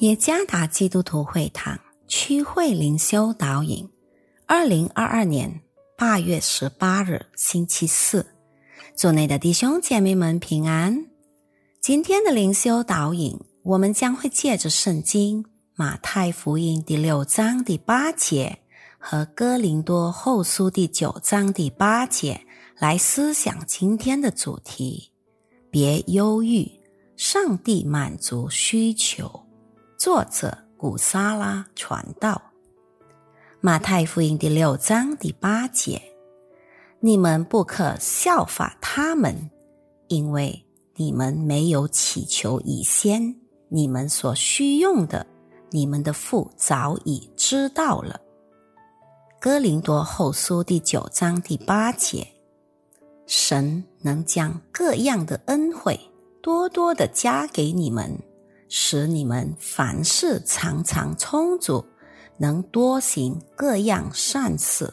耶加达基督徒会堂区会灵修导引，二零二二年八月十八日星期四，组内的弟兄姐妹们平安。今天的灵修导引，我们将会借着圣经马太福音第六章第八节和哥林多后书第九章第八节来思想今天的主题：别忧郁，上帝满足需求。作者古沙拉传道，马太福音第六章第八节：你们不可效法他们，因为你们没有祈求以先，你们所需用的，你们的父早已知道了。哥林多后书第九章第八节：神能将各样的恩惠多多的加给你们。使你们凡事常常充足，能多行各样善事。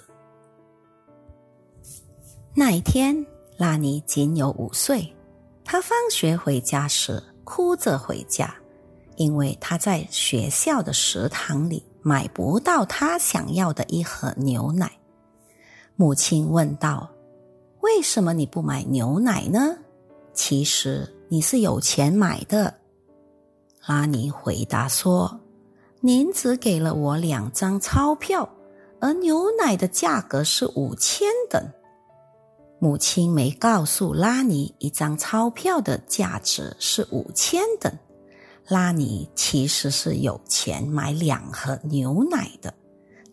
那一天，拉尼仅有五岁。他放学回家时，哭着回家，因为他在学校的食堂里买不到他想要的一盒牛奶。母亲问道：“为什么你不买牛奶呢？其实你是有钱买的。”拉尼回答说：“您只给了我两张钞票，而牛奶的价格是五千等。”母亲没告诉拉尼一张钞票的价值是五千等。拉尼其实是有钱买两盒牛奶的，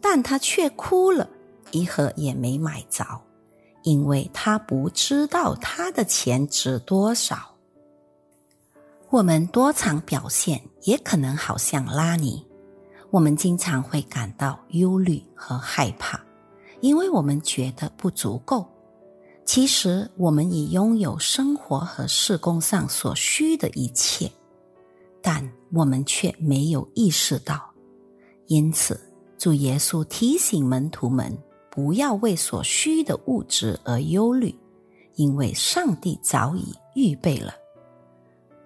但他却哭了，一盒也没买着，因为他不知道他的钱值多少。我们多常表现也可能好像拉尼，我们经常会感到忧虑和害怕，因为我们觉得不足够。其实我们已拥有生活和事工上所需的一切，但我们却没有意识到。因此，主耶稣提醒门徒们不要为所需的物质而忧虑，因为上帝早已预备了。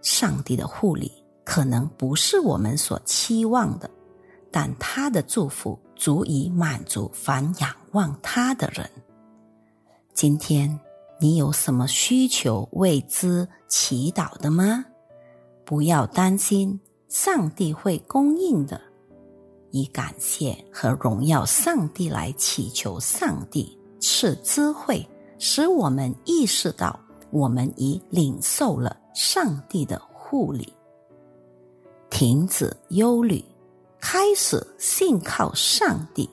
上帝的护理可能不是我们所期望的，但他的祝福足以满足凡仰望他的人。今天你有什么需求为之祈祷的吗？不要担心，上帝会供应的。以感谢和荣耀上帝来祈求上帝赐智慧，使我们意识到我们已领受了。上帝的护理，停止忧虑，开始信靠上帝，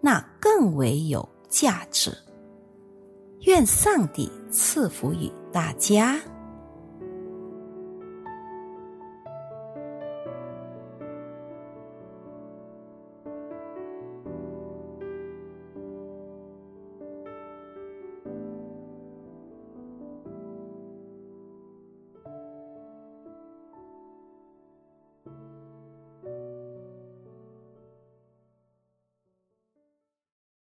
那更为有价值。愿上帝赐福于大家。